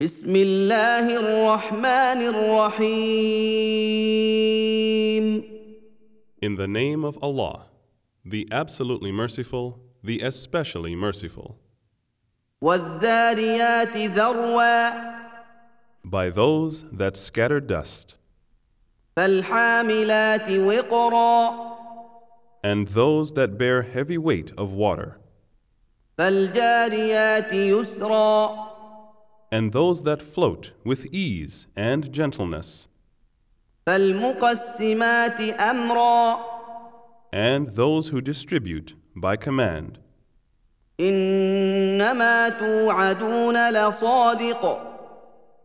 بسم الله الرحمن الرحيم In the name of Allah, the absolutely merciful, the especially merciful. والذاريات ذروا By those that scatter dust, فالحاملات وقرا and those that bear heavy weight of water, فالجاريات يسرا and those that float with ease and gentleness. And those who distribute by command.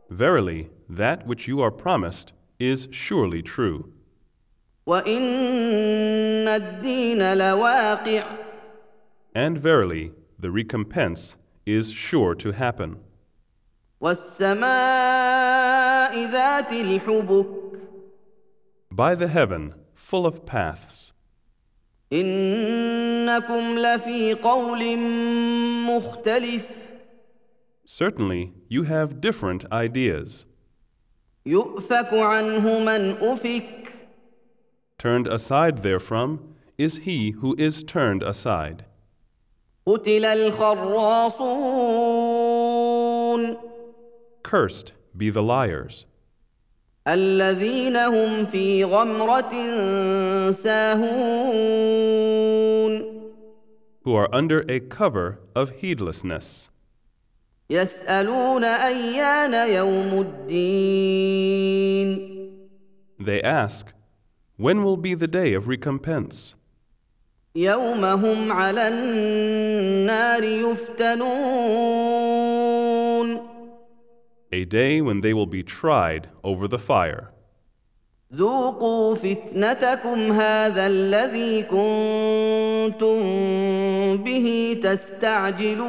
Verily, that which you are promised is surely true. And verily, the recompense is sure to happen. والسماء ذات الحبك By the heaven, full of paths, انكم لفي قول مختلف certainly you have different ideas. يؤفك عنه من افك Turned aside therefrom is he who is turned aside. قتل الخراصون Cursed be the liars, الذين هم في غمره ساهون who are under a cover of heedlessness. يسالون ايان يوم الدين They ask, When will be the day of recompense? يوم هم على النار يفتنون A day when they will be tried over the fire. ذوقوا فتنتكم هذا الذي كنتم به تستعجلون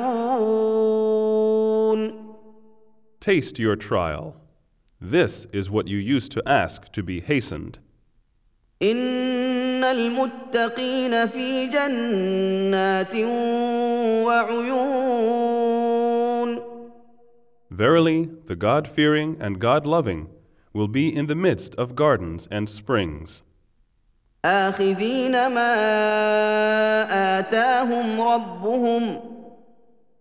Taste your trial. This is what you used to ask to be hastened. ان المتقين في جنات وعيون Verily, the God fearing and God loving will be in the midst of gardens and springs, آخذين ما آتاهم ربهم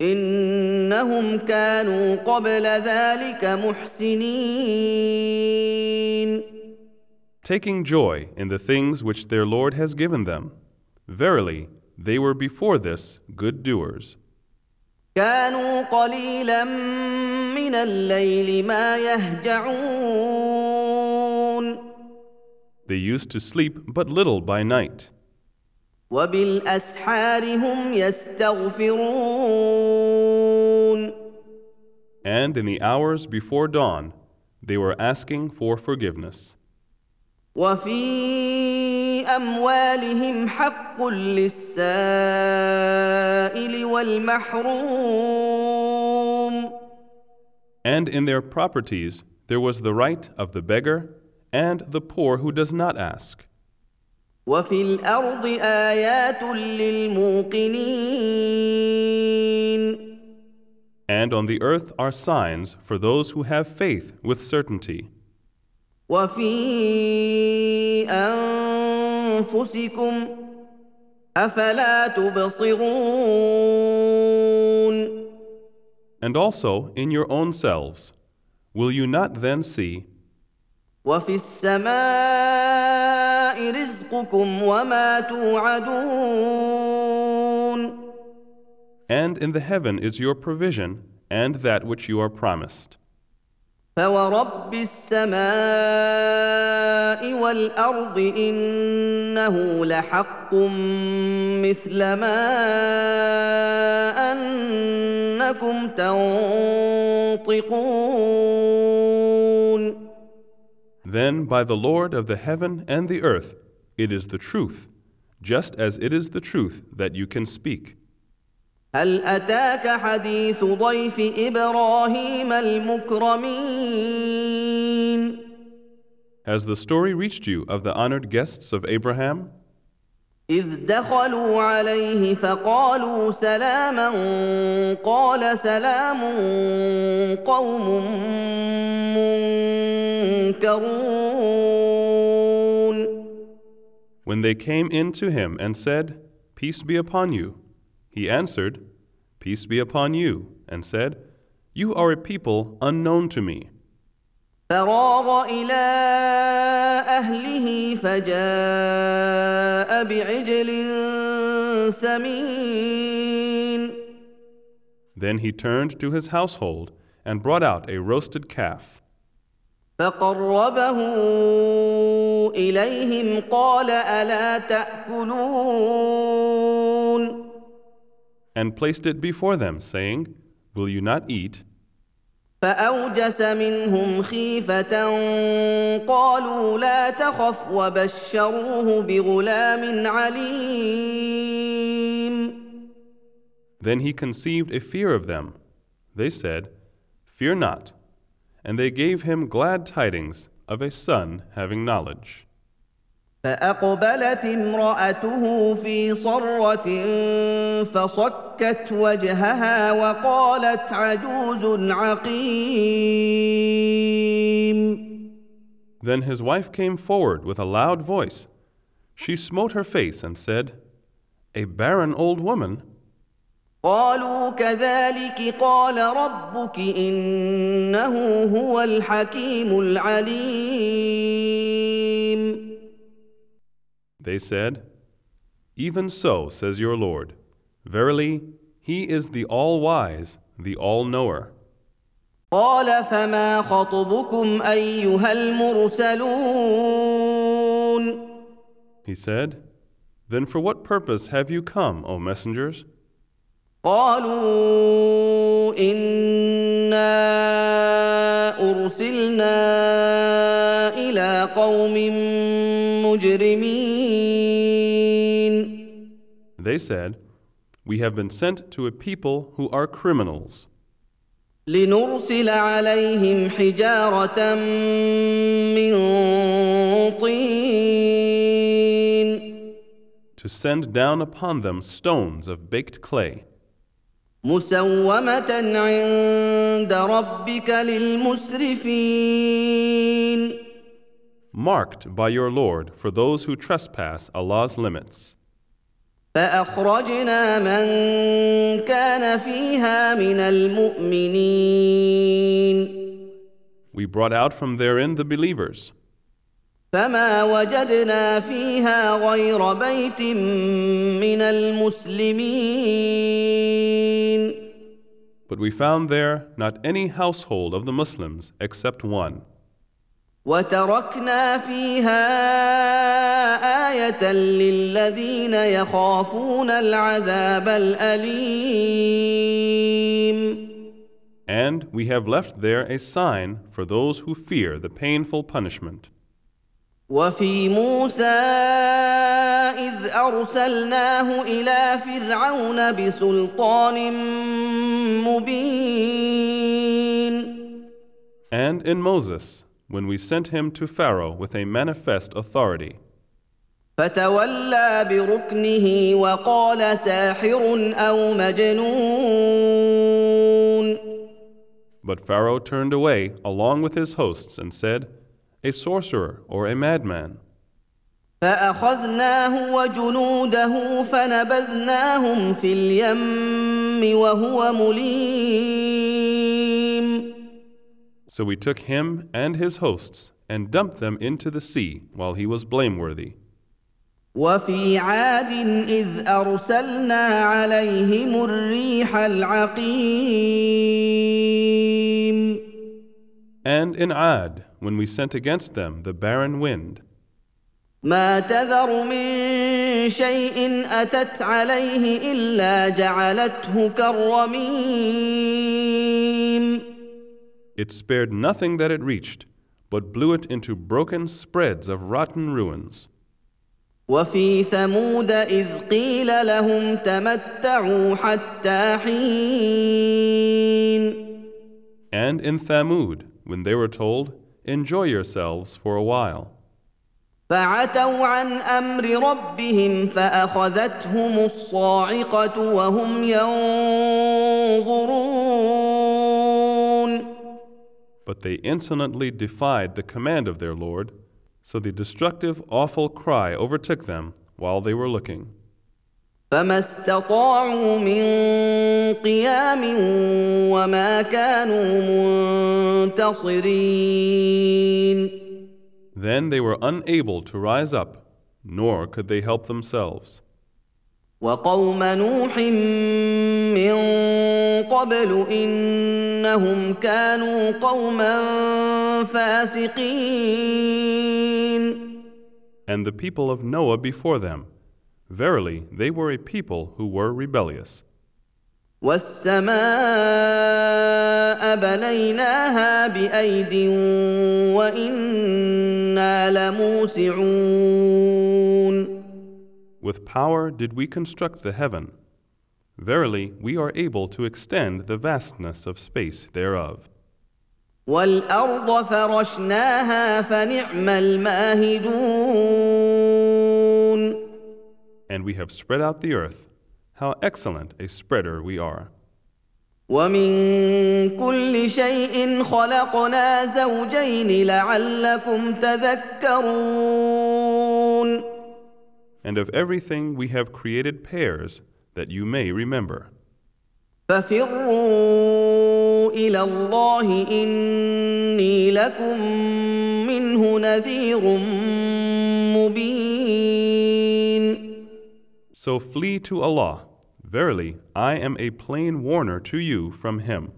إنهم كانوا قبل ذلك محسنين taking joy in the things which their Lord has given them. Verily, they were before this good doers. كانوا قليلا من الليل ما يهجعون They used to sleep but little by night, وبالأسحار هم يستغفرون and in the hours before dawn, they were asking for forgiveness. وفي اموالهم حق للسائل والمحروم And in their properties, there was the right of the beggar and the poor who does not ask. وفي الارض ايات للموقنين And on the earth are signs for those who have faith with certainty. وفي انفسكم افلا تبصرون And also in your own selves. Will you not then see, وفي السماء رزقكم وما توعدون and in the heaven is your provision and that which you are promised? فورب السماء والارض انه لحق مثل ما انكم تنطقون Then by the Lord of the heaven and the earth, it is the truth, just as it is the truth that you can speak. هل اتاك حديث ضيف ابراهيم المكرمين Has the story reached you of the honored guests of Abraham? اذ دخلوا عليه فقالوا سلاما قال سلام قوم منكرون When they came in to him and said, Peace be upon you, he answered, Peace be upon you, and said, You are a people unknown to me. فراغ الى اهله فجاء بعجل سمين Then he turned to his household and brought out a roasted calf. فقربه اليهم قال الا تاكلون and placed it before them, saying, Will you not eat? فاوجس منهم خيفه قالوا لا تخف وبشروه بغلام عليم Then he conceived a fear of them. They said, Fear not. And they gave him glad tidings of a son having knowledge. فأقبلت امرأته في صرة فصكت وجهها وقالت عجوز عقيم Then his wife came forward with a loud voice. She smote her face and said, A barren old woman. قالوا كذلك قال ربك إنه هو الحكيم العليم They said, Even so, says your Lord. Verily, he is the all wise, the all knower. قال فما خطبكم أيها المرسلون He said, Then for what purpose have you come, O messengers? قالوا انا ارسلنا الى قوم مجرمين They said, We have been sent to a people who are criminals, لنرسل عليهم حجاره من طين to send down upon them stones of baked clay, مسومه عند ربك للمسرفين marked by your Lord for those who trespass Allah's limits. فاخرجنا من كان فيها من المؤمنين We brought out from therein the believers, فما وجدنا فيها غير بيت من المسلمين but we found there not any household of the Muslims except one. وتركنا فيها آية للذين يخافون العذاب الأليم And we have left there a sign for those who fear the painful punishment. وفي موسى إذ أرسلناه إلى فرعون بسلطان مبين And in Moses, when we sent him to Pharaoh with a manifest authority, فتولى بركنه وقال ساحر او مجنون but Pharaoh turned away along with his hosts and said, A sorcerer or a madman. فاخذناه وجنوده فنبذناهم في اليم وهو مليم So we took him and his hosts and dumped them into the sea while he was blameworthy. وفي عاد اذ ارسلنا عليهم الريح العقيم And in Ad, when we sent against them the barren wind, ما تذر من شيء اتت عليه الا جعلته كالرميم it spared nothing that it reached, but blew it into broken spreads of rotten ruins. وفي ثمود اذ قيل لهم تمتعوا حتى حين And in Thamud, when they were told, Enjoy yourselves for a while. فعتوا عن امر ربهم فاخذتهم الصاعقه وهم ينظرون But they insolently defied the command of their Lord, so the destructive, awful cry overtook them while they were looking. فما استطاعوا من قيام وما كانوا منتصرين Then they were unable to rise up, nor could they help themselves. وقوم نوح من قبل انهم كانوا قوما فاسقين And the people of Noah before them, verily, they were a people who were rebellious. والسماء بنيناها بايد وأنا لموسعون With power did we construct the heaven. Verily, we are able to extend the vastness of space thereof. والارض فرشناها فنعم الماهدون And we have spread out the earth. How excellent a spreader we are. ومن كل شيء خلقنا زوجين لعلكم تذكرون and of everything we have created pairs that you may remember. So flee to Allah. Verily, I am a plain warner to you from Him.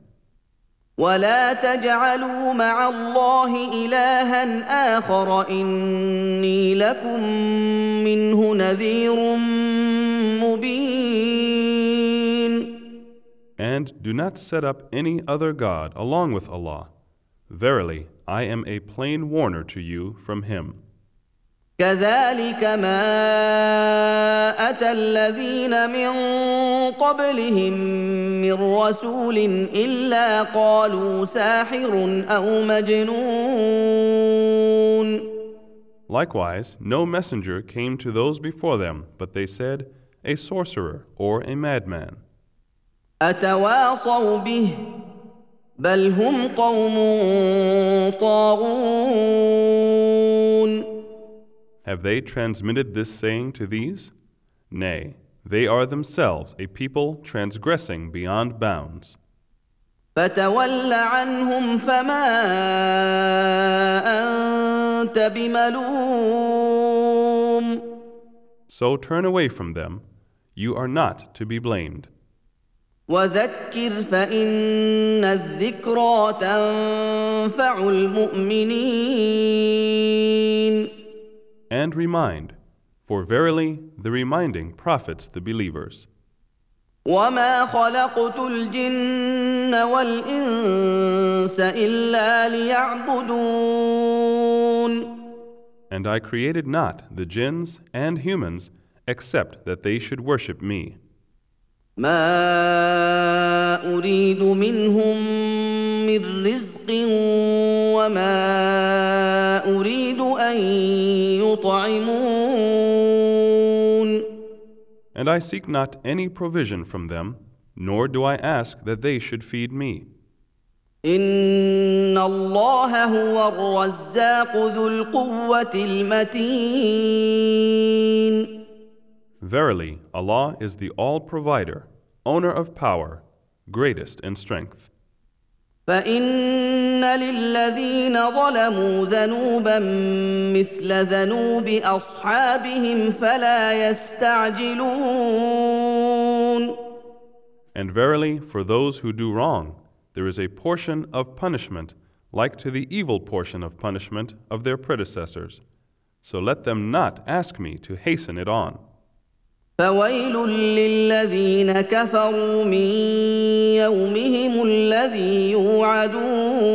ولا تجعلوا مع الله الها اخر اني لكم منه نذير مبين And do not set up any other God along with Allah. Verily, I am a plain warner to you from Him. كذلك ما اتى الذين من قبلهم من رسول الا قالوا ساحر أو مجنون Likewise, no messenger came to those before them, but they said, A sorcerer or a madman. اتواصوا به بل هم قوم طاغون Have they transmitted this saying to these? Nay, they are themselves a people transgressing beyond bounds. فتول عنهم فما انت بملوم So turn away from them. You are not to be blamed. وذكر فان الذكرى تنفع المؤمنين And remind, for verily the reminding profits the believers. وما خلقت الجن والانس الا ليعبدون And I created not the jinns and humans except that they should worship me. ما اريد منهم من رزق وما اريد ان يطعمون And I seek not any provision from them, nor do I ask that they should feed me. ان الله هو الرزاق ذو القوه المتين Verily, Allah is the all provider, owner of power, greatest in strength. فان للذين ظلموا ذنوبا مثل ذنوب اصحابهم فلا يستعجلون And verily, for those who do wrong, there is a portion of punishment like to the evil portion of punishment of their predecessors. So let them not ask me to hasten it on. فويل للذين كفروا من يومهم الذي يوعدون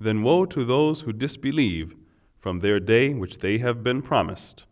Then woe to those who disbelieve from their day which they have been promised.